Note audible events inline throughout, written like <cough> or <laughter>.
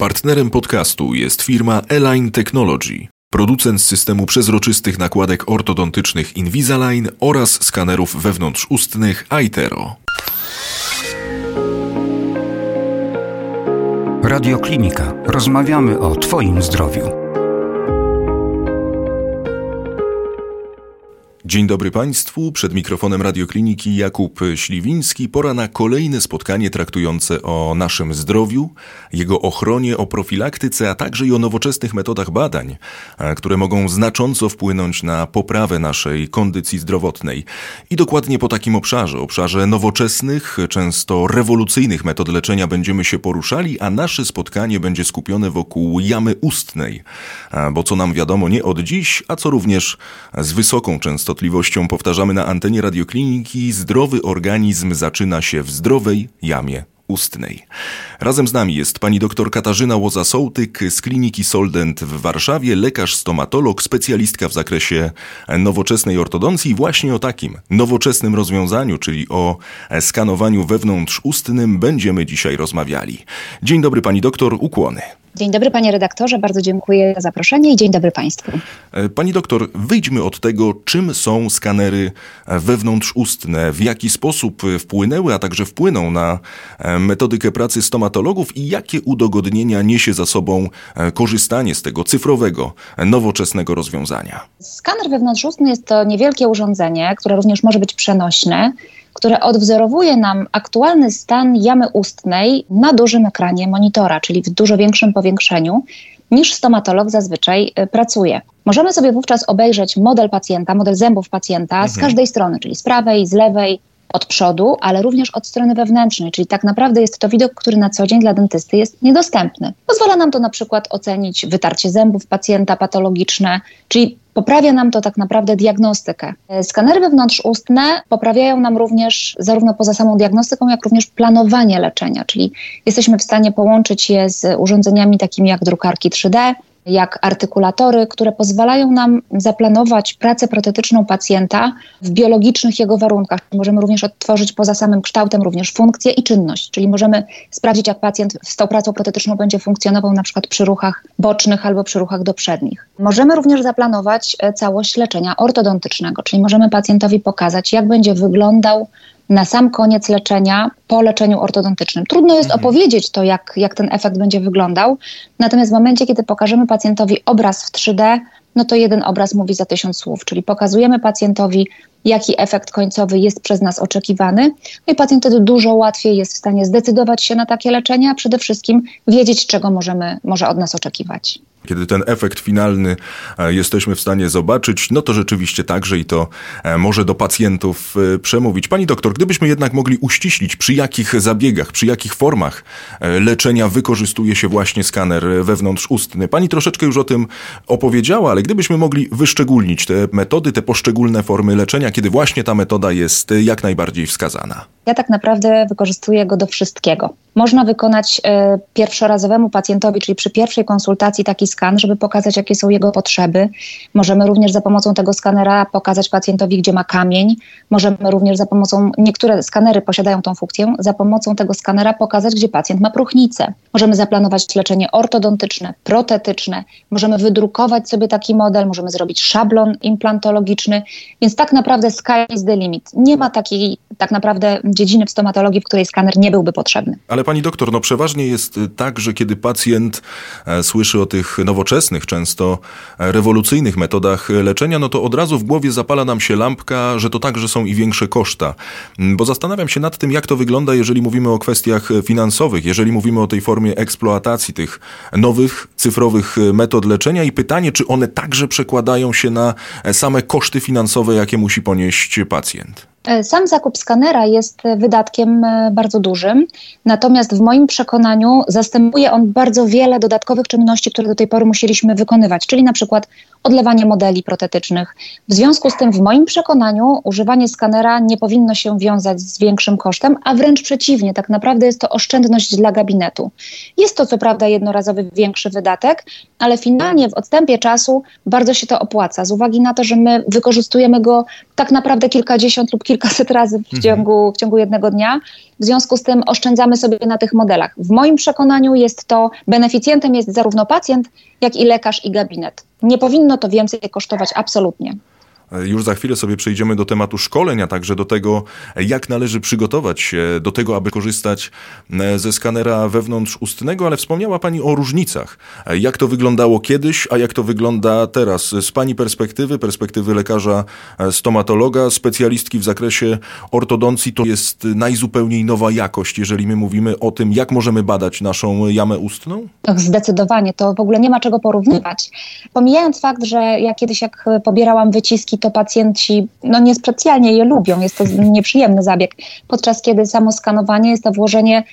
Partnerem podcastu jest firma Align Technology, producent systemu przezroczystych nakładek ortodontycznych Invisalign oraz skanerów wewnątrzustnych iTero. Radioklinika. Rozmawiamy o Twoim zdrowiu. Dzień dobry Państwu, przed mikrofonem Radiokliniki Jakub Śliwiński. Pora na kolejne spotkanie traktujące o naszym zdrowiu, jego ochronie, o profilaktyce, a także i o nowoczesnych metodach badań, które mogą znacząco wpłynąć na poprawę naszej kondycji zdrowotnej. I dokładnie po takim obszarze, obszarze nowoczesnych, często rewolucyjnych metod leczenia będziemy się poruszali, a nasze spotkanie będzie skupione wokół jamy ustnej. Bo co nam wiadomo nie od dziś, a co również z wysoką częstotliwością częstotliwością powtarzamy na antenie radiokliniki, zdrowy organizm zaczyna się w zdrowej jamie ustnej. Razem z nami jest pani dr Katarzyna Łoza-Sołtyk z kliniki Soldent w Warszawie, lekarz stomatolog, specjalistka w zakresie nowoczesnej ortodoncji. Właśnie o takim nowoczesnym rozwiązaniu, czyli o skanowaniu wewnątrzustnym będziemy dzisiaj rozmawiali. Dzień dobry pani doktor, ukłony. Dzień dobry panie redaktorze, bardzo dziękuję za zaproszenie i dzień dobry państwu. E, pani doktor, wyjdźmy od tego, czym są skanery wewnątrzustne, w jaki sposób wpłynęły, a także wpłyną na e, metodykę pracy stomatologów i jakie udogodnienia niesie za sobą e, korzystanie z tego cyfrowego, nowoczesnego rozwiązania. Skaner wewnątrzustny jest to niewielkie urządzenie, które również może być przenośne które odwzorowuje nam aktualny stan jamy ustnej na dużym ekranie monitora, czyli w dużo większym powiększeniu niż stomatolog zazwyczaj y, pracuje. Możemy sobie wówczas obejrzeć model pacjenta, model zębów pacjenta mhm. z każdej strony, czyli z prawej, z lewej, od przodu, ale również od strony wewnętrznej, czyli tak naprawdę jest to widok, który na co dzień dla dentysty jest niedostępny. Pozwala nam to na przykład ocenić wytarcie zębów pacjenta patologiczne, czyli poprawia nam to tak naprawdę diagnostykę. Skanery wewnątrzustne poprawiają nam również zarówno poza samą diagnostyką, jak również planowanie leczenia, czyli jesteśmy w stanie połączyć je z urządzeniami takimi jak drukarki 3D, jak artykulatory, które pozwalają nam zaplanować pracę protetyczną pacjenta w biologicznych jego warunkach. Możemy również odtworzyć poza samym kształtem również funkcję i czynność, czyli możemy sprawdzić, jak pacjent z tą pracą protetyczną będzie funkcjonował na przykład przy ruchach bocznych albo przy ruchach do przednich. Możemy również zaplanować e, całość leczenia ortodontycznego, czyli możemy pacjentowi pokazać, jak będzie wyglądał na sam koniec leczenia, po leczeniu ortodontycznym. Trudno jest mhm. opowiedzieć to, jak, jak ten efekt będzie wyglądał, natomiast w momencie, kiedy pokażemy pacjentowi obraz w 3D, no to jeden obraz mówi za tysiąc słów, czyli pokazujemy pacjentowi, jaki efekt końcowy jest przez nas oczekiwany, no i pacjent wtedy dużo łatwiej jest w stanie zdecydować się na takie leczenie, a przede wszystkim wiedzieć, czego możemy, może od nas oczekiwać. Kiedy ten efekt finalny e, jesteśmy w stanie zobaczyć, no to rzeczywiście także i to e, może do pacjentów e, przemówić. Pani doktor, gdybyśmy jednak mogli uściślić, przy jakich zabiegach, przy jakich formach leczenia wykorzystuje się właśnie skaner wewnątrzustny. Pani troszeczkę już o tym opowiedziała, ale gdybyśmy mogli wyszczególnić te metody, te poszczególne formy leczenia, kiedy właśnie ta metoda jest jak najbardziej wskazana. Ja tak naprawdę wykorzystuję go do wszystkiego. Można wykonać e, pierwszorazowemu pacjentowi, czyli przy pierwszej konsultacji taki skan, żeby pokazać, jakie są jego potrzeby. Możemy również za pomocą tego skanera pokazać pacjentowi, gdzie ma kamień. Możemy również za pomocą, niektóre skanery posiadają tą funkcję, za pomocą tego skanera pokazać, gdzie pacjent ma próchnicę. Możemy zaplanować leczenie ortodontyczne, protetyczne. Możemy wydrukować sobie taki model, możemy zrobić szablon implantologiczny, więc tak naprawdę sky is the limit. Nie ma takiej tak naprawdę dziedziny w stomatologii, w której skaner nie byłby potrzebny. Ale pani doktor, no przeważnie jest y, tak, że kiedy pacjent e, słyszy o tych nowoczesnych, często e, rewolucyjnych metodach leczenia, no to od razu w głowie zapala nam się lampka, że to także są i większe koszta. Mm, bo zastanawiam się nad tym, jak to wygląda, jeżeli mówimy o kwestiach finansowych, jeżeli mówimy o tej formie eksploatacji tych nowych, cyfrowych metod leczenia i pytanie, czy one także przekładają się na e, same koszty finansowe, jakie musi ponieść pacjent. E, sam zakup skanera jest e, wydatkiem e, bardzo dużym, natomiast w moim przekonaniu zastępuje on bardzo wiele dodatkowych czynności, które do tej pory musieliśmy wykonywać, czyli na przykład odlewanie modeli protetycznych. W związku z tym, w moim przekonaniu, używanie skanera nie powinno się wiązać z większym kosztem, a wręcz przeciwnie, tak naprawdę jest to oszczędność dla gabinetu. Jest to co prawda jednorazowy większy wydatek, ale finalnie w odstępie czasu bardzo się to opłaca, z uwagi na to, że my wykorzystujemy go tak naprawdę kilkadziesiąt lub kilkaset razy w mhm. ciągu, w ciągu jednego dnia. W związku z tym oszczędzamy sobie na tych modelach. W moim przekonaniu jest to, beneficjentem jest zarówno pacjent, jak i lekarz i gabinet. Nie powinno to więcej kosztować absolutnie. Już za chwilę sobie przejdziemy do tematu szkolenia, także do tego, jak należy przygotować się do tego, aby korzystać e, ze skanera wewnątrzustnego, ale wspomniała Pani o różnicach. Jak to wyglądało kiedyś, a jak to wygląda teraz? Z Pani perspektywy, perspektywy lekarza e, stomatologa, specjalistki w zakresie ortodoncji, to jest najzupełniej nowa jakość, jeżeli my mówimy o tym, jak możemy badać naszą jamę ustną? Tak, zdecydowanie. To w ogóle nie ma czego porównywać. Pomijając fakt, że ja kiedyś jak pobierałam wyciski, to pacjenci no niespecjalnie je lubią. Jest to nieprzyjemny zabieg. Podczas kiedy samo skanowanie jest to włożenie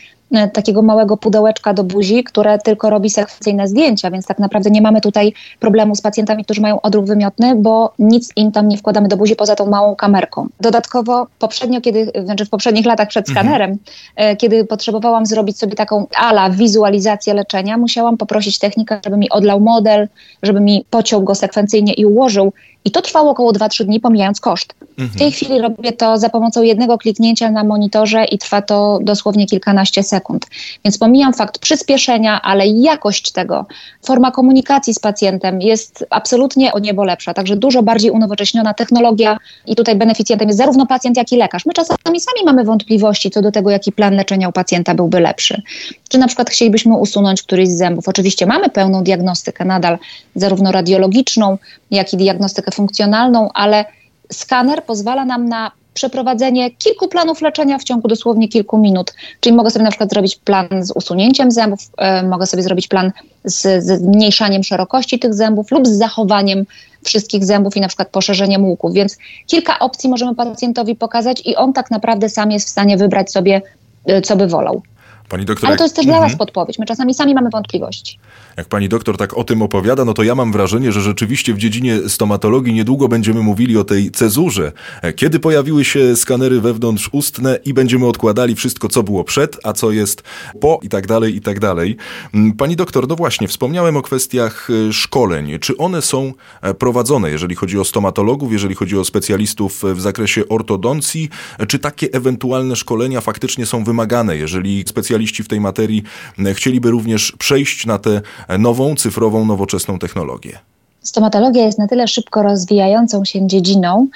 takiego małego pudełeczka do buzi, które tylko robi sekwencyjne zdjęcia, więc tak naprawdę nie mamy tutaj problemu z pacjentami, którzy mają odruch wymiotny, bo nic im tam nie wkładamy do buzi poza tą małą kamerką. Dodatkowo poprzednio, kiedy, znaczy w poprzednich latach przed mhm. skanerem, mhm. kiedy potrzebowałam zrobić sobie taką ala wizualizację leczenia, musiałam poprosić technika, żeby mi odlał model, żeby mi pociął go sekwencyjnie i ułożył i to trwało około 2-3 dni, pomijając koszt. Mhm. W tej chwili robię to za pomocą jednego kliknięcia na monitorze i trwa to dosłownie kilkanaście sekund. Więc pomijam fakt przyspieszenia, ale jakość tego, forma komunikacji z pacjentem jest absolutnie o niebo lepsza. Także dużo bardziej unowocześniona technologia i tutaj beneficjentem jest zarówno pacjent, jak i lekarz. My czasami sami mamy wątpliwości co do tego, jaki plan leczenia u pacjenta byłby lepszy. Czy na przykład chcielibyśmy usunąć któryś z zębów. Oczywiście mamy pełną diagnostykę nadal, zarówno radiologiczną, jak i diagnostykę funkcjonalną, ale skaner pozwala nam na przeprowadzenie kilku planów leczenia w ciągu dosłownie kilku minut. Czyli mogę sobie na przykład zrobić plan z usunięciem zębów, e, mogę sobie zrobić plan z, zmniejszaniem szerokości tych zębów lub z zachowaniem wszystkich zębów i na przykład poszerzeniem łuków. Więc kilka opcji możemy pacjentowi pokazać i on tak naprawdę sam jest w stanie wybrać sobie, e, co by wolał. Pani doktor, Ale to jest też mhm. dla Was podpowiedź. My czasami sami mamy wątpliwości. Jak pani doktor tak o tym opowiada, no to ja mam wrażenie, że rzeczywiście w dziedzinie stomatologii niedługo będziemy mówili o tej cezurze. Kiedy pojawiły się skanery wewnątrzustne i będziemy odkładali wszystko, co było przed, a co jest po i tak dalej, i tak dalej. Mm, pani doktor, no właśnie, wspomniałem o kwestiach e, szkoleń. Czy one są e, prowadzone, jeżeli chodzi o stomatologów, jeżeli chodzi o specjalistów w zakresie ortodoncji? Czy takie ewentualne szkolenia faktycznie są wymagane, jeżeli specjaliści w tej materii e, chcieliby również przejść na te nową, cyfrową, nowoczesną technologię? Stomatologia jest na tyle szybko rozwijającą się dziedziną,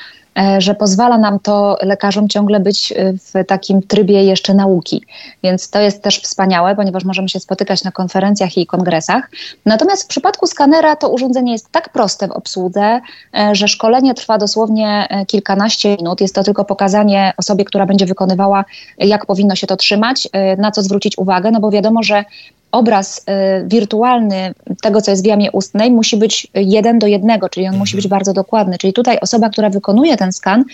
że pozwala nam to lekarzom ciągle być e, w takim trybie jeszcze nauki. Więc to jest też wspaniałe, ponieważ możemy się spotykać na konferencjach i kongresach. Natomiast w przypadku skanera to urządzenie jest tak proste w obsłudze, e, że szkolenie trwa dosłownie kilkanaście minut. Jest to tylko pokazanie osobie, która będzie wykonywała, jak powinno się to trzymać, na co zwrócić uwagę, no bo wiadomo, że obraz y, wirtualny tego, co jest w jamie ustnej, musi być jeden do jednego, czyli on musi mhm. być bardzo dokładny. Czyli tutaj osoba, która wykonuje ten skan,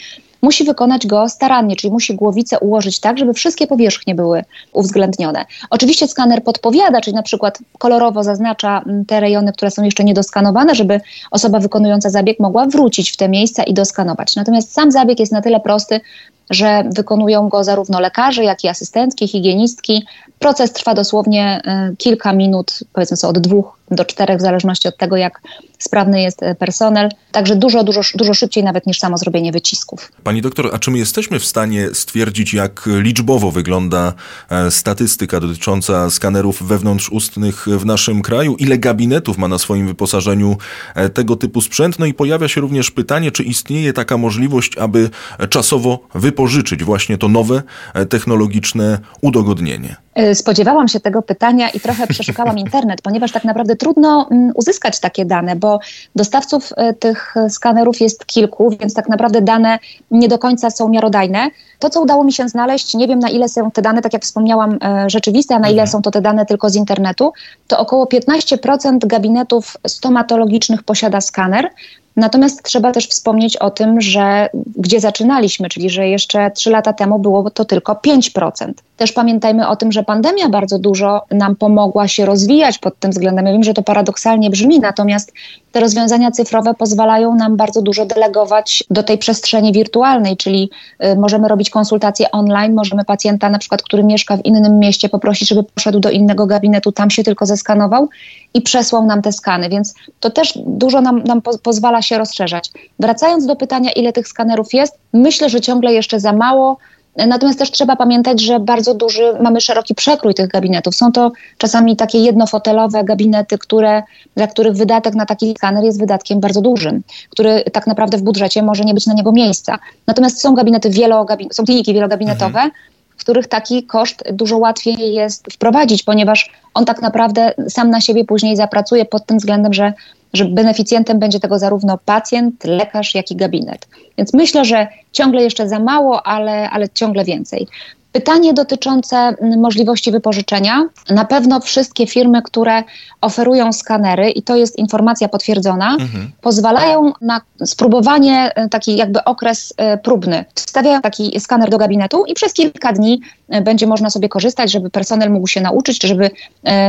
musi wykonać go starannie, czyli musi głowicę ułożyć tak, żeby wszystkie powierzchnie były uwzględnione. Oczywiście skaner podpowiada, czyli na przykład kolorowo zaznacza mm, te rejony, które są jeszcze niedoskanowane, żeby osoba wykonująca zabieg mogła wrócić w te miejsca i doskanować. Natomiast sam zabieg jest na tyle prosty, że wykonują go zarówno lekarze, jak i asystentki, higienistki. Proces trwa dosłownie y, kilka minut, powiedzmy sobie od dwóch do czterech, w zależności od tego, jak sprawny jest y, personel. Także dużo, dużo, dużo szybciej nawet niż samo zrobienie wycisków. Pani doktor, a czy my jesteśmy w stanie stwierdzić, jak liczbowo wygląda e, statystyka dotycząca skanerów wewnątrzustnych w naszym kraju? Ile gabinetów ma na swoim wyposażeniu e, tego typu sprzęt? No i pojawia się również pytanie, czy istnieje taka możliwość, aby czasowo wypożyczyć właśnie to nowe e, technologiczne udogodnienie? Spodziewałam się tego pytania i trochę przeszukałam internet, ponieważ tak naprawdę trudno mm, uzyskać takie dane, bo dostawców tych skanerów jest kilku, więc tak naprawdę dane nie do końca są miarodajne. To, co udało mi się znaleźć, nie wiem na ile są te dane, tak jak wspomniałam, e, rzeczywiste, a na ile mhm. są to te dane tylko z internetu, to około 15% gabinetów stomatologicznych posiada skaner. Natomiast trzeba też wspomnieć o tym, że gdzie zaczynaliśmy, czyli że jeszcze 3 lata temu było to tylko 5%. Też pamiętajmy o tym, że pandemia bardzo dużo nam pomogła się rozwijać pod tym względem. Ja wiem, że to paradoksalnie brzmi, natomiast te rozwiązania cyfrowe pozwalają nam bardzo dużo delegować do tej przestrzeni wirtualnej, czyli y, możemy robić konsultacje online, możemy pacjenta, na przykład, który mieszka w innym mieście, poprosić, żeby poszedł do innego gabinetu, tam się tylko zeskanował i przesłał nam te skany. Więc to też dużo nam, nam po pozwala się rozszerzać. Wracając do pytania, ile tych skanerów jest, myślę, że ciągle jeszcze za mało. Natomiast też trzeba pamiętać, że bardzo duży, mamy szeroki przekrój tych gabinetów. Są to czasami takie jednofotelowe gabinety, które, dla których wydatek na taki skaner jest wydatkiem bardzo dużym, który tak naprawdę w budżecie może nie być na niego miejsca. Natomiast są gabinety wielogabinetowe, są kliniki wielogabinetowe, mhm w których taki koszt dużo łatwiej jest wprowadzić, ponieważ on tak naprawdę sam na siebie później zapracuje pod tym względem, że, że beneficjentem będzie tego zarówno pacjent, lekarz, jak i gabinet. Więc myślę, że ciągle jeszcze za mało, ale, ale ciągle więcej. Pytanie dotyczące możliwości wypożyczenia. Na pewno wszystkie firmy, które oferują skanery, i to jest informacja potwierdzona, mhm. pozwalają na spróbowanie, e, taki jakby okres e, próbny. Wstawiają taki skaner do gabinetu i przez kilka dni e, będzie można sobie korzystać, żeby personel mógł się nauczyć, czy żeby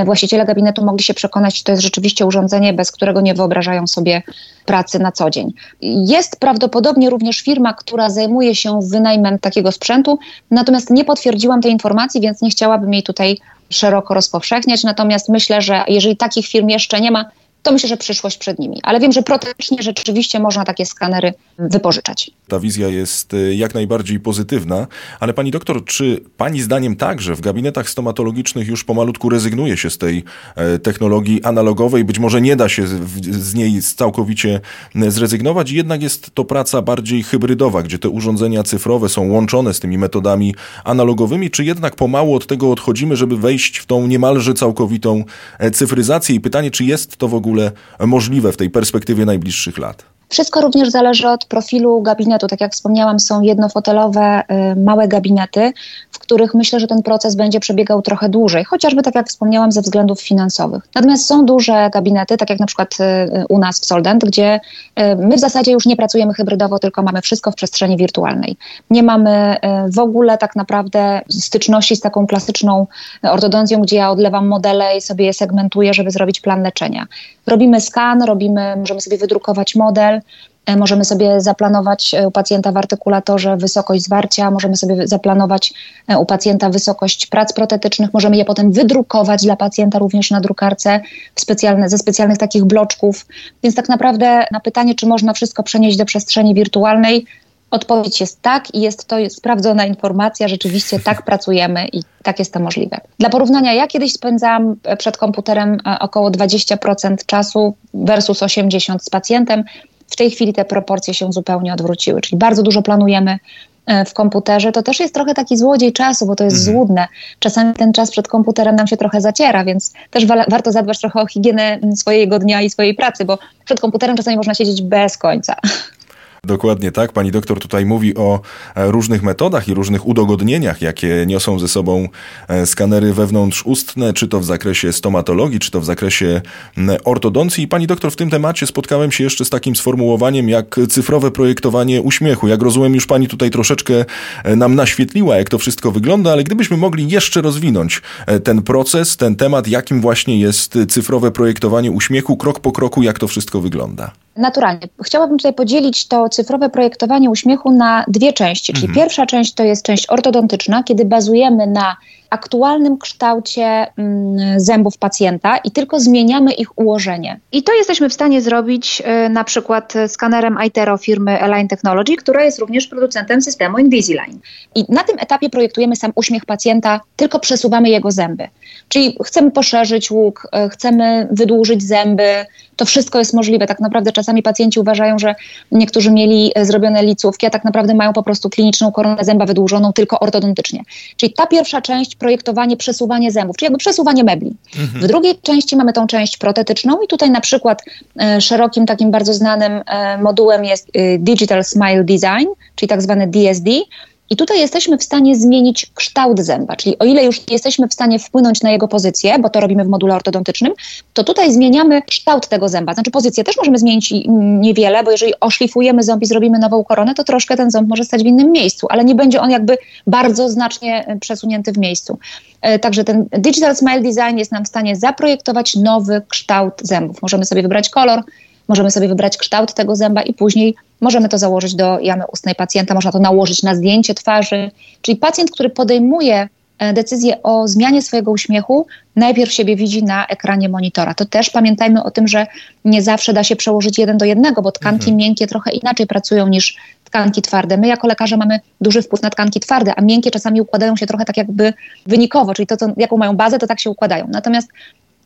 właściciele gabinetu mogli się przekonać, czy to jest rzeczywiście urządzenie, bez którego nie wyobrażają sobie pracy na co dzień. Jest prawdopodobnie również firma, która zajmuje się wynajmem takiego sprzętu, natomiast nie potwierdziłam tej informacji, więc nie chciałabym jej tutaj szeroko rozpowszechniać. Natomiast myślę, że jeżeli takich firm jeszcze nie ma, to myślę, że przyszłość przed nimi. Ale wiem, że protecznie rzeczywiście można takie skanery wypożyczać. Ta wizja jest y, jak najbardziej pozytywna, ale pani doktor, czy pani zdaniem także w gabinetach stomatologicznych już pomalutku rezygnuje się z tej e, technologii analogowej? Być może nie da się z niej całkowicie zrezygnować, jednak jest to praca bardziej hybrydowa, gdzie te urządzenia cyfrowe są łączone z tymi metodami analogowymi, czy jednak pomału od tego odchodzimy, żeby wejść w tą niemalże całkowitą e, cyfryzację? I pytanie, czy jest to w ogóle ogóle możliwe w tej perspektywie najbliższych lat? Wszystko również zależy od profilu gabinetu. Tak jak wspomniałam, są jednofotelowe, y, małe gabinety, w których myślę, że ten proces będzie przebiegał trochę dłużej, chociażby tak jak wspomniałam, ze względów finansowych. Natomiast są duże gabinety, tak jak na przykład y, u nas w Soldent, gdzie y, my w zasadzie już nie pracujemy hybrydowo, tylko mamy wszystko w przestrzeni wirtualnej. Nie mamy w ogóle tak naprawdę styczności z taką klasyczną ortodoncją, gdzie ja odlewam modele i sobie je segmentuję, żeby zrobić plan leczenia. Robimy skan, robimy, możemy sobie wydrukować model, E, możemy sobie zaplanować e, u pacjenta w artykulatorze wysokość zwarcia, możemy sobie zaplanować e, u pacjenta wysokość prac protetycznych, możemy je potem wydrukować dla pacjenta również na drukarce specjalne, ze specjalnych takich bloczków. Więc tak naprawdę na pytanie, czy można wszystko przenieść do przestrzeni wirtualnej, Odpowiedź jest tak i jest to sprawdzona informacja, rzeczywiście tak pracujemy i tak jest to możliwe. Dla porównania, ja kiedyś spędzałam przed komputerem około 20% czasu versus 80% z pacjentem. W tej chwili te proporcje się zupełnie odwróciły, czyli bardzo dużo planujemy e, w komputerze, to też jest trochę taki złodziej czasu, bo to jest mhm. złudne. Czasami ten czas przed komputerem nam się trochę zaciera, więc też wa warto zadbać trochę o higienę swojego dnia i swojej pracy, bo przed komputerem czasami można siedzieć bez końca. Dokładnie tak. Pani doktor tutaj mówi o e, różnych metodach i różnych udogodnieniach, jakie niosą ze sobą e, skanery wewnątrzustne, czy to w zakresie stomatologii, czy to w zakresie ortodoncji. I pani doktor, w tym temacie spotkałem się jeszcze z takim sformułowaniem jak cyfrowe projektowanie uśmiechu. Jak rozumiem, już pani tutaj troszeczkę e, nam naświetliła, jak to wszystko wygląda, ale gdybyśmy mogli jeszcze rozwinąć ten proces, ten temat, jakim właśnie jest cyfrowe projektowanie uśmiechu, krok po kroku, jak to wszystko wygląda. Naturalnie. Chciałabym tutaj podzielić to cyfrowe projektowanie uśmiechu na dwie części. Czyli mhm. pierwsza część to jest część ortodontyczna, kiedy bazujemy na aktualnym kształcie mm, zębów pacjenta i tylko zmieniamy ich ułożenie. I to jesteśmy w stanie zrobić y, na przykład skanerem iTero firmy Align Technology, która jest również producentem systemu Invisalign. I na tym etapie projektujemy sam uśmiech pacjenta, tylko przesuwamy jego zęby. Czyli chcemy poszerzyć łuk, y, chcemy wydłużyć zęby, to wszystko jest możliwe. Tak naprawdę czasami pacjenci uważają, że niektórzy mieli y, zrobione licówki, a tak naprawdę mają po prostu kliniczną koronę zęba wydłużoną tylko ortodontycznie. Czyli ta pierwsza część projektowanie, przesuwanie zębów, czyli jakby przesuwanie mebli. Mhm. W drugiej części mamy tą część protetyczną i tutaj na przykład e, szerokim takim bardzo znanym e, modułem jest e, Digital Smile Design, czyli tak zwany DSD, i tutaj jesteśmy w stanie zmienić kształt zęba, czyli o ile już jesteśmy w stanie wpłynąć na jego pozycję, bo to robimy w module ortodontycznym, to tutaj zmieniamy kształt tego zęba. Znaczy pozycję też możemy zmienić niewiele, bo jeżeli oszlifujemy ząb i zrobimy nową koronę, to troszkę ten ząb może stać w innym miejscu, ale nie będzie on jakby bardzo znacznie e, przesunięty w miejscu. E, także ten Digital Smile Design jest nam w stanie zaprojektować nowy kształt zębów. Możemy sobie wybrać kolor, możemy sobie wybrać kształt tego zęba i później możemy to założyć do jamy ustnej pacjenta, można to nałożyć na zdjęcie twarzy. Czyli pacjent, który podejmuje e, decyzję o zmianie swojego uśmiechu, najpierw siebie widzi na ekranie monitora. To też pamiętajmy o tym, że nie zawsze da się przełożyć jeden do jednego, bo tkanki mhm. miękkie trochę inaczej pracują niż tkanki twarde. My jako lekarze mamy duży wpływ na tkanki twarde, a miękkie czasami układają się trochę tak jakby wynikowo, czyli to, co, jaką mają bazę, to tak się układają. Natomiast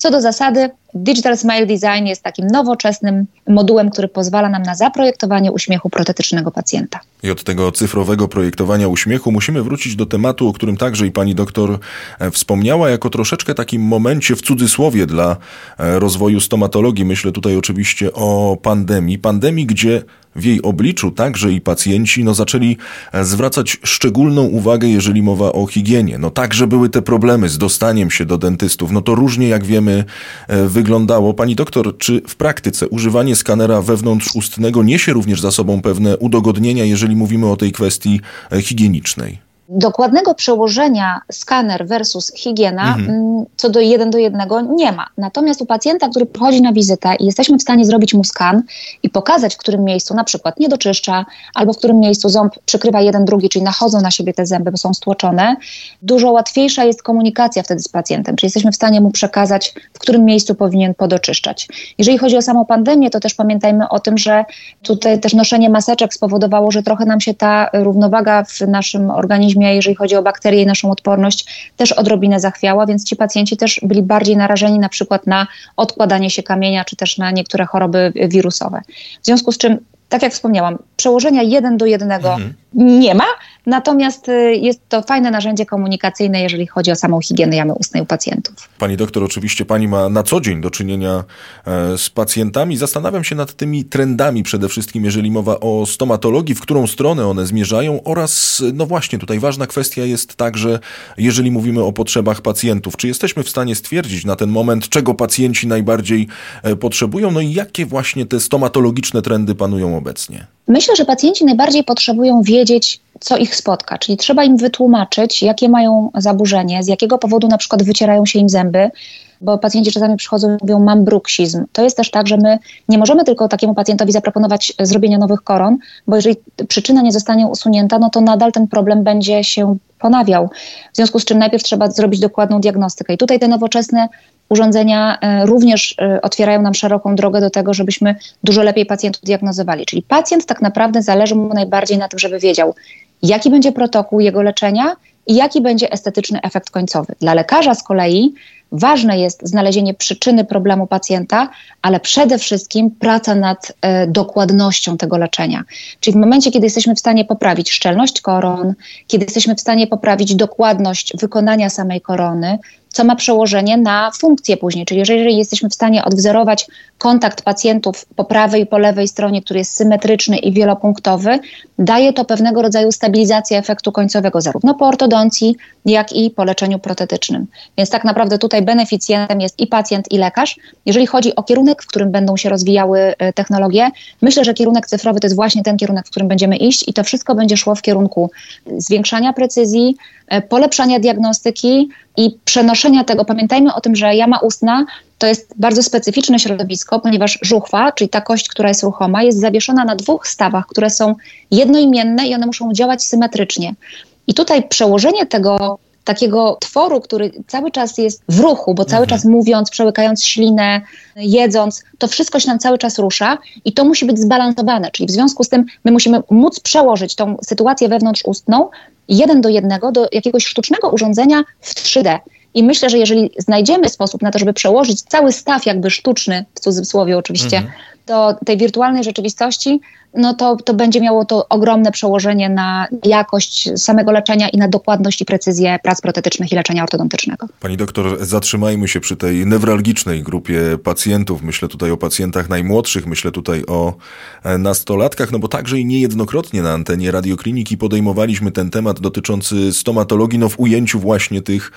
co do zasady, Digital Smile Design jest takim nowoczesnym modułem, który pozwala nam na zaprojektowanie uśmiechu protetycznego pacjenta. I od tego cyfrowego projektowania uśmiechu musimy wrócić do tematu, o którym także i pani doktor e, wspomniała, jako troszeczkę takim momencie w cudzysłowie dla e, rozwoju stomatologii. Myślę tutaj oczywiście o pandemii. Pandemii, gdzie w jej obliczu także i pacjenci no, zaczęli e, zwracać szczególną uwagę, jeżeli mowa o higienie. No także były te problemy z dostaniem się do dentystów. No to różnie, jak wiemy, wyglądało. Pani doktor, czy w praktyce używanie skanera wewnątrzustnego niesie również za sobą pewne udogodnienia, jeżeli mówimy o tej kwestii e, higienicznej? Dokładnego przełożenia skaner versus higiena mhm. Mm, co do jeden do jednego nie ma. Natomiast u pacjenta, który przychodzi na wizytę i jesteśmy w stanie zrobić mu skan i pokazać, w którym miejscu na przykład nie doczyszcza, albo w którym miejscu ząb przykrywa jeden drugi, czyli nachodzą na siebie te zęby, bo są stłoczone, dużo łatwiejsza jest komunikacja wtedy z pacjentem, czyli jesteśmy w stanie mu przekazać, w którym miejscu powinien podoczyszczać. Jeżeli chodzi o samą pandemię, to też pamiętajmy o tym, że tutaj też noszenie maseczek spowodowało, że trochę nam się ta równowaga w naszym organizmie jeżeli chodzi o bakterie i naszą odporność, też odrobinę zachwiała, więc ci pacjenci też byli bardziej narażeni na przykład na odkładanie się kamienia, czy też na niektóre choroby wirusowe. W związku z czym tak jak wspomniałam, przełożenia jeden do jednego mhm. Nie ma, natomiast y, jest to fajne narzędzie komunikacyjne, jeżeli chodzi o samą higienę jamy ustnej u pacjentów. Pani doktor, oczywiście pani ma na co dzień do czynienia e, z pacjentami. Zastanawiam się nad tymi trendami przede wszystkim, jeżeli mowa o stomatologii, w którą stronę one zmierzają oraz, no właśnie, tutaj ważna kwestia jest także, jeżeli mówimy o potrzebach pacjentów. Czy jesteśmy w stanie stwierdzić na ten moment, czego pacjenci najbardziej e, potrzebują, no i jakie właśnie te stomatologiczne trendy panują obecnie? Myślę, że pacjenci najbardziej potrzebują wiedzieć, co ich spotka, czyli trzeba im wytłumaczyć, jakie mają zaburzenie, z jakiego powodu na przykład wycierają się im zęby, bo pacjenci czasami przychodzą i mówią, mam bruksizm. To jest też tak, że my nie możemy tylko takiemu pacjentowi zaproponować zrobienia nowych koron, bo jeżeli przyczyna nie zostanie usunięta, no to nadal ten problem będzie się ponawiał. W związku z czym najpierw trzeba zrobić dokładną diagnostykę. I tutaj te nowoczesne urządzenia e, również e, otwierają nam szeroką drogę do tego, żebyśmy dużo lepiej pacjentów diagnozowali. Czyli pacjent tak naprawdę zależy mu najbardziej na tym, żeby wiedział, jaki będzie protokół jego leczenia i jaki będzie estetyczny efekt końcowy. Dla lekarza z kolei ważne jest znalezienie przyczyny problemu pacjenta, ale przede wszystkim praca nad e, dokładnością tego leczenia. Czyli w momencie, kiedy jesteśmy w stanie poprawić szczelność koron, kiedy jesteśmy w stanie poprawić dokładność wykonania samej korony, co ma przełożenie na funkcję później. Czyli jeżeli jesteśmy w stanie odwzorować kontakt pacjentów po prawej i po lewej stronie, który jest symetryczny i wielopunktowy, daje to pewnego rodzaju stabilizację efektu końcowego, zarówno po ortodoncji, jak i po leczeniu protetycznym. Więc tak naprawdę tutaj beneficjentem jest i pacjent, i lekarz. Jeżeli chodzi o kierunek, w którym będą się rozwijały e, technologie, myślę, że kierunek cyfrowy to jest właśnie ten kierunek, w którym będziemy iść i to wszystko będzie szło w kierunku zwiększania precyzji, polepszania diagnostyki i przenoszenia tego. Pamiętajmy o tym, że jama ustna to jest bardzo specyficzne środowisko, ponieważ żuchwa, czyli ta kość, która jest ruchoma, jest zawieszona na dwóch stawach, które są jednoimienne i one muszą działać symetrycznie. I tutaj przełożenie tego takiego tworu, który cały czas jest w ruchu, bo cały mhm. czas mówiąc, przełykając ślinę, jedząc, to wszystko się nam cały czas rusza i to musi być zbalansowane. Czyli w związku z tym my musimy móc przełożyć tą sytuację wewnątrzustną jeden do jednego do jakiegoś sztucznego urządzenia w 3D. I myślę, że jeżeli znajdziemy sposób na to, żeby przełożyć cały staw jakby sztuczny, w cudzysłowie oczywiście, mhm. Do tej wirtualnej rzeczywistości, no to, to będzie miało to ogromne przełożenie na jakość samego leczenia i na dokładność i precyzję prac protetycznych i leczenia ortodontycznego. Pani doktor, zatrzymajmy się przy tej newralgicznej grupie pacjentów. Myślę tutaj o pacjentach najmłodszych, myślę tutaj o e, nastolatkach, no bo także i niejednokrotnie na antenie radiokliniki podejmowaliśmy ten temat dotyczący stomatologii, no w ujęciu właśnie tych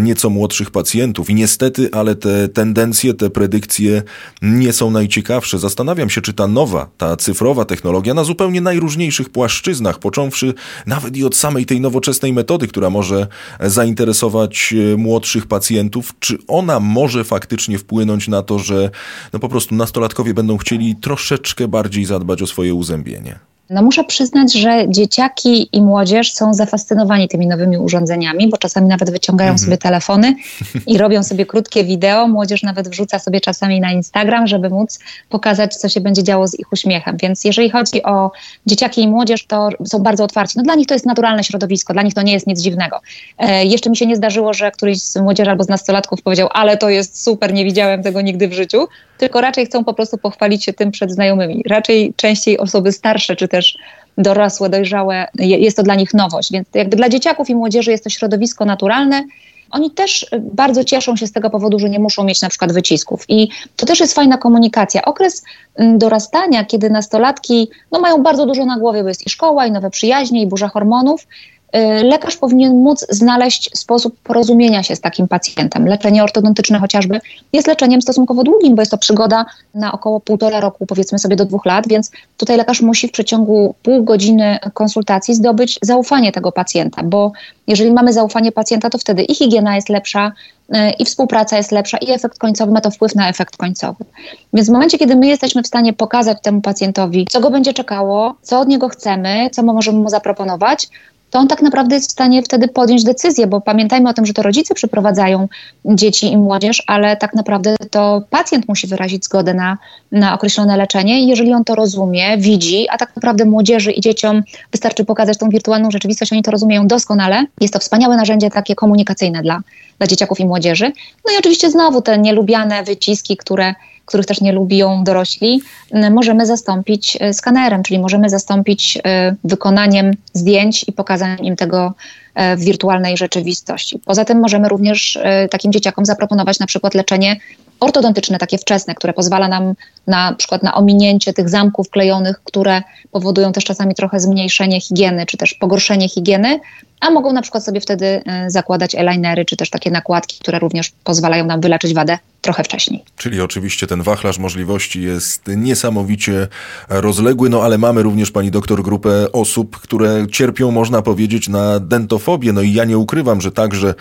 nieco młodszych pacjentów. I niestety, ale te tendencje, te predykcje nie są najciekawsze. Zastanawiam się, czy ta nowa, ta cyfrowa technologia na zupełnie najróżniejszych płaszczyznach, począwszy nawet i od samej tej nowoczesnej metody, która może zainteresować e, młodszych pacjentów, czy ona może faktycznie wpłynąć na to, że no po prostu nastolatkowie będą chcieli troszeczkę bardziej zadbać o swoje uzębienie? No muszę przyznać, że dzieciaki i młodzież są zafascynowani tymi nowymi urządzeniami, bo czasami nawet wyciągają mhm. sobie telefony <laughs> i robią sobie krótkie wideo. Młodzież nawet wrzuca sobie czasami na Instagram, żeby móc pokazać, co się będzie działo z ich uśmiechem. Więc jeżeli chodzi o dzieciaki i młodzież, to są bardzo otwarci. No dla nich to jest naturalne środowisko, dla nich to nie jest nic dziwnego. E, jeszcze mi się nie zdarzyło, że któryś z młodzieży albo z nastolatków powiedział, ale to jest super, nie widziałem tego nigdy w życiu, tylko raczej chcą po prostu pochwalić się tym przed znajomymi. Raczej częściej osoby starsze czy też dorosłe, dojrzałe, jest to dla nich nowość. Więc jakby dla dzieciaków i młodzieży jest to środowisko naturalne. Oni też bardzo cieszą się z tego powodu, że nie muszą mieć na przykład wycisków. I to też jest fajna komunikacja. Okres mm, dorastania, kiedy nastolatki no, mają bardzo dużo na głowie, bo jest i szkoła, i nowe przyjaźnie, i burza hormonów, Y, lekarz powinien móc znaleźć sposób porozumienia się z takim pacjentem. Leczenie ortodontyczne chociażby jest leczeniem stosunkowo długim, bo jest to przygoda na około półtora roku, powiedzmy sobie do dwóch lat, więc tutaj lekarz musi w przeciągu pół godziny konsultacji zdobyć zaufanie tego pacjenta, bo jeżeli mamy zaufanie pacjenta, to wtedy i higiena jest lepsza, y, i współpraca jest lepsza, i efekt końcowy ma to wpływ na efekt końcowy. Więc w momencie, kiedy my jesteśmy w stanie pokazać temu pacjentowi, co go będzie czekało, co od niego chcemy, co możemy mu zaproponować, to on tak naprawdę jest w stanie wtedy podjąć decyzję, bo pamiętajmy o tym, że to rodzice przyprowadzają dzieci i młodzież, ale tak naprawdę to pacjent musi wyrazić zgodę na, na określone leczenie jeżeli on to rozumie, widzi, a tak naprawdę młodzieży i dzieciom wystarczy pokazać tą wirtualną rzeczywistość, oni to rozumieją doskonale. Jest to wspaniałe narzędzie takie komunikacyjne dla, dla dzieciaków i młodzieży. No i oczywiście znowu te nielubiane wyciski, które których też nie lubią dorośli, możemy zastąpić e, skanerem, czyli możemy zastąpić e, wykonaniem zdjęć i pokazaniem im tego e, w wirtualnej rzeczywistości. Poza tym możemy również takim dzieciakom zaproponować na przykład leczenie ortodontyczne, takie wczesne, które pozwala nam na przykład na ominięcie tych zamków klejonych, które powodują też czasami trochę zmniejszenie higieny, czy też pogorszenie higieny, a mogą na przykład sobie wtedy zakładać eyelinery, czy też takie nakładki, które również pozwalają nam wyleczyć wadę trochę wcześniej. Czyli oczywiście ten wachlarz możliwości jest niesamowicie rozległy, no ale mamy również pani doktor grupę osób, które cierpią, można powiedzieć, na dentofobię. No i ja nie ukrywam, że także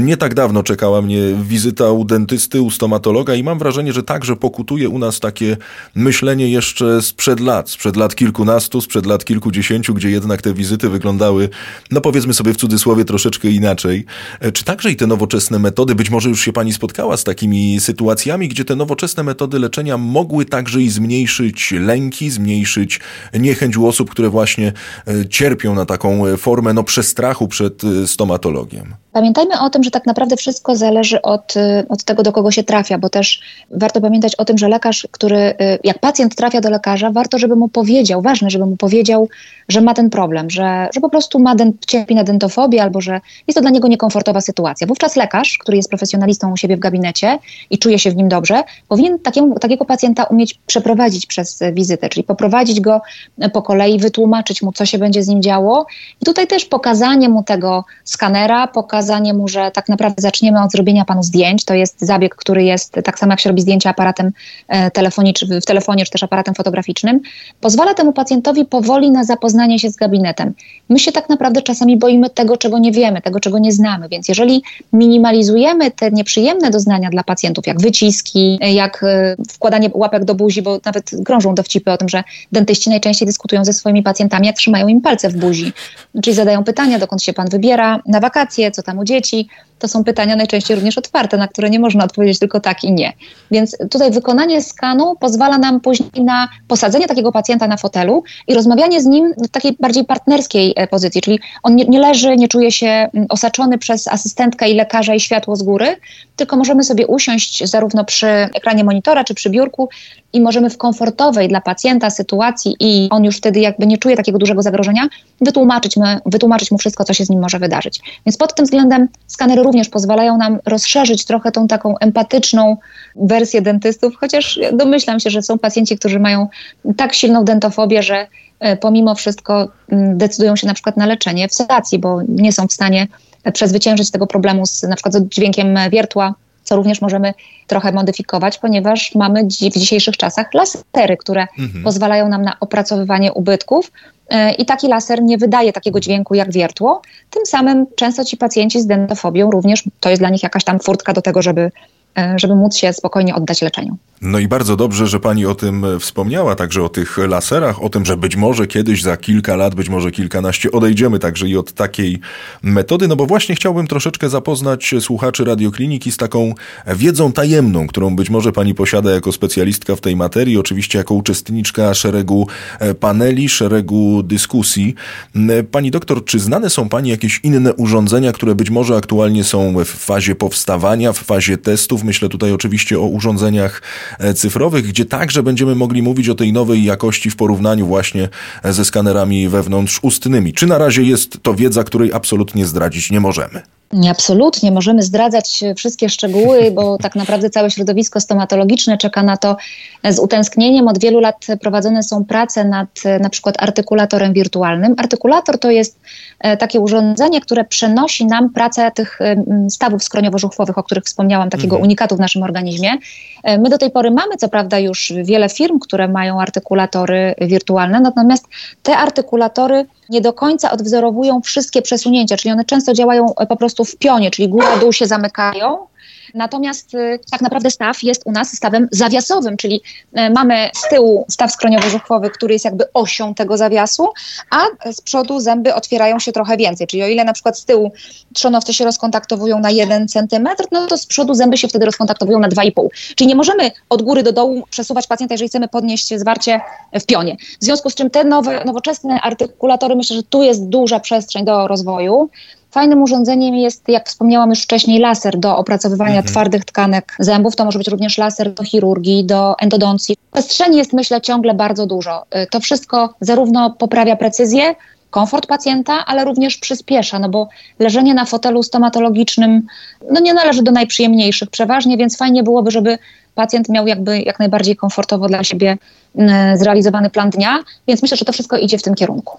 nie tak dawno czekała mnie wizyta u dentysty, u stomatologa i mam wrażenie, że także pokutuje u nas takie myślenie jeszcze sprzed lat, sprzed lat kilkunastu, sprzed lat kilkudziesięciu, gdzie jednak te wizyty wyglądały, no powiedzmy sobie w cudzysłowie, troszeczkę inaczej. Czy także i te nowoczesne metody, być może już się pani spotkała z takimi sytuacjami, gdzie te nowoczesne metody leczenia mogły także i zmniejszyć lęki, zmniejszyć niechęć u osób, które właśnie e, cierpią na taką e, formę no, przestrachu przed e, stomatologiem. Pamiętajmy o tym, że tak naprawdę wszystko zależy od, od tego, do kogo się trafia, bo też warto pamiętać o tym, że lekarz, który, jak pacjent trafia do lekarza, warto, żeby mu powiedział, ważne, żeby mu powiedział, że ma ten problem, że, że po prostu ma den, cierpi na dentofobię albo że jest to dla niego niekomfortowa sytuacja. Wówczas lekarz, który jest profesjonalistą u siebie w gabinecie i czuje się w nim dobrze, powinien takiemu, takiego pacjenta umieć przeprowadzić przez wizytę, czyli poprowadzić go po kolei, wytłumaczyć mu, co się będzie z nim działo. I tutaj też pokazanie mu tego skanera, pokazanie mu, że tak naprawdę zaczniemy od zrobienia panu zdjęć. To jest zabieg, który jest tak samo jak się robi zdjęcia aparatem e, telefonicznym, w telefonie czy też aparatem fotograficznym. Pozwala temu pacjentowi powoli na zapoznanie się z gabinetem. My się tak naprawdę czasami boimy tego, czego nie wiemy, tego, czego nie znamy, więc jeżeli minimalizujemy te nieprzyjemne doznania dla pacjentów, jak wyciski, jak e, wkładanie łapek do buzi, bo nawet krążą dowcipy o tym, że dentyści najczęściej dyskutują ze swoimi pacjentami, jak trzymają im palce w buzi. Czyli zadają pytania, dokąd się pan wybiera na wakacje, co tam u dzieci to są pytania najczęściej również otwarte, na które nie można odpowiedzieć tylko tak i nie. Więc tutaj wykonanie skanu pozwala nam później na posadzenie takiego pacjenta na fotelu i rozmawianie z nim w takiej bardziej partnerskiej e, pozycji, czyli on nie, nie leży, nie czuje się mm, osaczony przez asystentkę i lekarza i światło z góry, tylko możemy sobie usiąść zarówno przy ekranie monitora czy przy biurku i możemy w komfortowej dla pacjenta sytuacji i on już wtedy jakby nie czuje takiego dużego zagrożenia, wytłumaczyć, mu, wytłumaczyć mu wszystko, co się z nim może wydarzyć. Więc pod tym względem skanery również pozwalają nam rozszerzyć trochę tą taką empatyczną wersję dentystów, chociaż domyślam się, że są pacjenci, którzy mają tak silną dentofobię, że e, pomimo wszystko mm, decydują się na przykład na leczenie w sedacji, bo nie są w stanie przezwyciężyć tego problemu z na przykład z dźwiękiem wiertła co również możemy trochę modyfikować, ponieważ mamy w dzisiejszych czasach lasery, które mhm. pozwalają nam na opracowywanie ubytków. E, I taki laser nie wydaje takiego dźwięku jak wiertło. Tym samym często ci pacjenci z dentofobią również to jest dla nich jakaś tam furtka do tego, żeby, żeby móc się spokojnie oddać leczeniu. No i bardzo dobrze, że pani o tym wspomniała, także o tych laserach, o tym, że być może kiedyś za kilka lat, być może kilkanaście odejdziemy także i od takiej metody, no bo właśnie chciałbym troszeczkę zapoznać słuchaczy radiokliniki z taką wiedzą tajemną, którą być może pani posiada jako specjalistka w tej materii, oczywiście jako uczestniczka szeregu e, paneli, szeregu dyskusji. Pani doktor, czy znane są pani jakieś inne urządzenia, które być może aktualnie są w fazie powstawania, w fazie testów? Myślę tutaj oczywiście o urządzeniach E, cyfrowych, gdzie także będziemy mogli mówić o tej nowej jakości w porównaniu właśnie e, ze skanerami wewnątrzustnymi. Czy na razie jest to wiedza, której absolutnie zdradzić nie możemy? Nie, absolutnie. Możemy zdradzać wszystkie szczegóły, bo <laughs> tak naprawdę całe środowisko stomatologiczne czeka na to z utęsknieniem. Od wielu lat prowadzone są prace nad na przykład artykulatorem wirtualnym. Artykulator to jest e, takie urządzenie, które przenosi nam pracę tych stawów skroniowo-żuchwowych, o których wspomniałam, takiego mhm. unikatu w naszym organizmie. E, my do tej pory mamy co prawda już wiele firm, które mają artykulatory wirtualne, natomiast te artykulatory nie do końca odwzorowują wszystkie przesunięcia, czyli one często działają po prostu w pionie, czyli góra-dół się zamykają Natomiast y, tak naprawdę staw jest u nas stawem zawiasowym, czyli y, mamy z tyłu staw skroniowo-żuchwowy, który jest jakby osią tego zawiasu, a z przodu zęby otwierają się trochę więcej. Czyli o ile na przykład z tyłu trzonowce się rozkontaktowują na 1 cm, no to z przodu zęby się wtedy rozkontaktowują na 2,5. Czyli nie możemy od góry do dołu przesuwać pacjenta, jeżeli chcemy podnieść zwarcie w pionie. W związku z czym te nowe, nowoczesne artykulatory, myślę, że tu jest duża przestrzeń do rozwoju. Fajnym urządzeniem jest, jak wspomniałam już wcześniej, laser do opracowywania mhm. twardych tkanek zębów. To może być również laser do chirurgii, do endodoncji. Przestrzeni jest, myślę, ciągle bardzo dużo. Y, to wszystko zarówno poprawia precyzję, komfort pacjenta, ale również przyspiesza, no bo leżenie na fotelu stomatologicznym no nie należy do najprzyjemniejszych przeważnie, więc fajnie byłoby, żeby pacjent miał jakby jak najbardziej komfortowo dla siebie y, zrealizowany plan dnia, więc myślę, że to wszystko idzie w tym kierunku.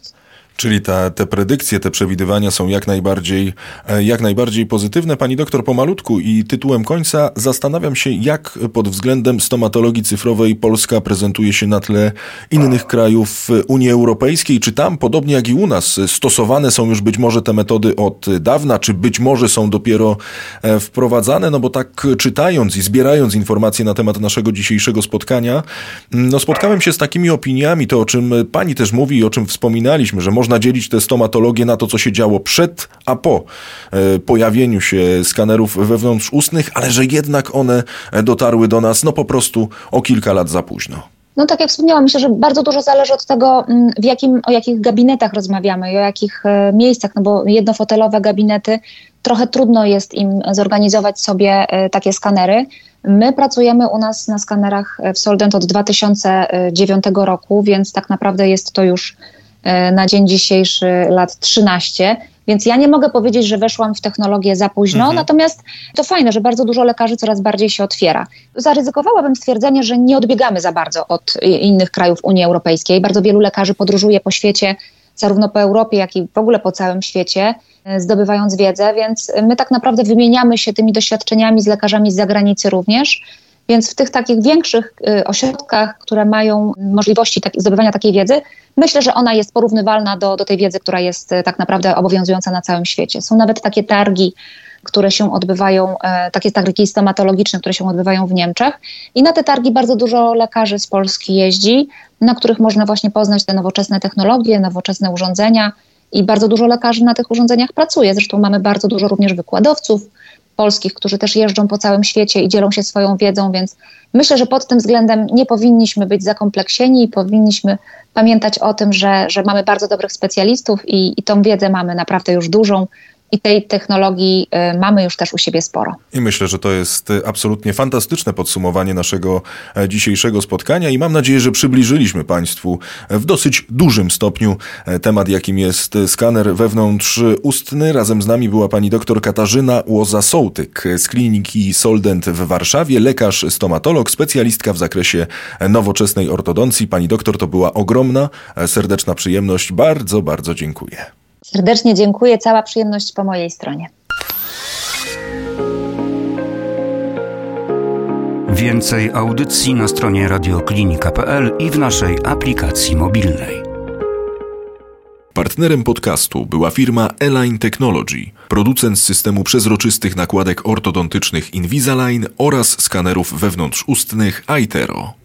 Czyli ta, te predykcje, te przewidywania są jak najbardziej, e, jak najbardziej pozytywne. Pani doktor, pomalutku i tytułem końca zastanawiam się, jak pod względem stomatologii cyfrowej Polska prezentuje się na tle innych krajów Unii Europejskiej. Czy tam, podobnie jak i u nas, stosowane są już być może te metody od dawna, czy być może są dopiero e, wprowadzane? No bo tak czytając i zbierając informacje na temat naszego dzisiejszego spotkania, no spotkałem się z takimi opiniami, to o czym pani też mówi i o czym wspominaliśmy, że można można dzielić tę stomatologię na to, co się działo przed, a po e, pojawieniu się skanerów wewnątrzustnych, ale że jednak one dotarły do nas no po prostu o kilka lat za późno. No tak jak wspomniałam, myślę, że bardzo dużo zależy od tego, mm, w jakim, o jakich gabinetach rozmawiamy i o jakich e, miejscach, no bo jednofotelowe gabinety, trochę trudno jest im zorganizować sobie e, takie skanery. My pracujemy u nas na skanerach w Soldent od 2009 roku, więc tak naprawdę jest to już E, na dzień dzisiejszy lat 13. Więc ja nie mogę powiedzieć, że weszłam w technologię za późno, mhm. natomiast to fajne, że bardzo dużo lekarzy coraz bardziej się otwiera. Zaryzykowałabym stwierdzenie, że nie odbiegamy za bardzo od innych krajów Unii Europejskiej. Bardzo wielu lekarzy podróżuje po świecie, zarówno po Europie, jak i w ogóle po całym świecie, e, zdobywając wiedzę, więc my tak naprawdę wymieniamy się tymi doświadczeniami z lekarzami z zagranicy również. Więc w tych takich większych y, ośrodkach, które mają możliwości tak, zdobywania takiej wiedzy, myślę, że ona jest porównywalna do, do tej wiedzy, która jest y, tak naprawdę obowiązująca na całym świecie. Są nawet takie targi, które się odbywają, e, takie targi stomatologiczne, które się odbywają w Niemczech. I na te targi bardzo dużo lekarzy z Polski jeździ, na których można właśnie poznać te nowoczesne technologie, nowoczesne urządzenia. I bardzo dużo lekarzy na tych urządzeniach pracuje. Zresztą mamy bardzo dużo również wykładowców, polskich, którzy też jeżdżą po całym świecie i dzielą się swoją wiedzą, więc myślę, że pod tym względem nie powinniśmy być zakompleksieni i powinniśmy pamiętać o tym, że, że mamy bardzo dobrych specjalistów i, i tą wiedzę mamy naprawdę już dużą i tej technologii y, mamy już też u siebie sporo. I myślę, że to jest y, absolutnie fantastyczne podsumowanie naszego e, dzisiejszego spotkania i mam nadzieję, że przybliżyliśmy Państwu w dosyć dużym stopniu e, temat, jakim jest skaner wewnątrzustny. Razem z nami była pani dr Katarzyna Łoza-Sołtyk z kliniki Soldent w Warszawie, lekarz stomatolog, specjalistka w zakresie nowoczesnej ortodoncji. Pani doktor, to była ogromna, e, serdeczna przyjemność. Bardzo, bardzo dziękuję. Serdecznie dziękuję, cała przyjemność po mojej stronie. Więcej audycji na stronie radioklinika.pl i w naszej aplikacji mobilnej. Partnerem podcastu była firma Align Technology, producent systemu przezroczystych nakładek ortodontycznych Invisalign oraz skanerów wewnątrzustnych Aitero.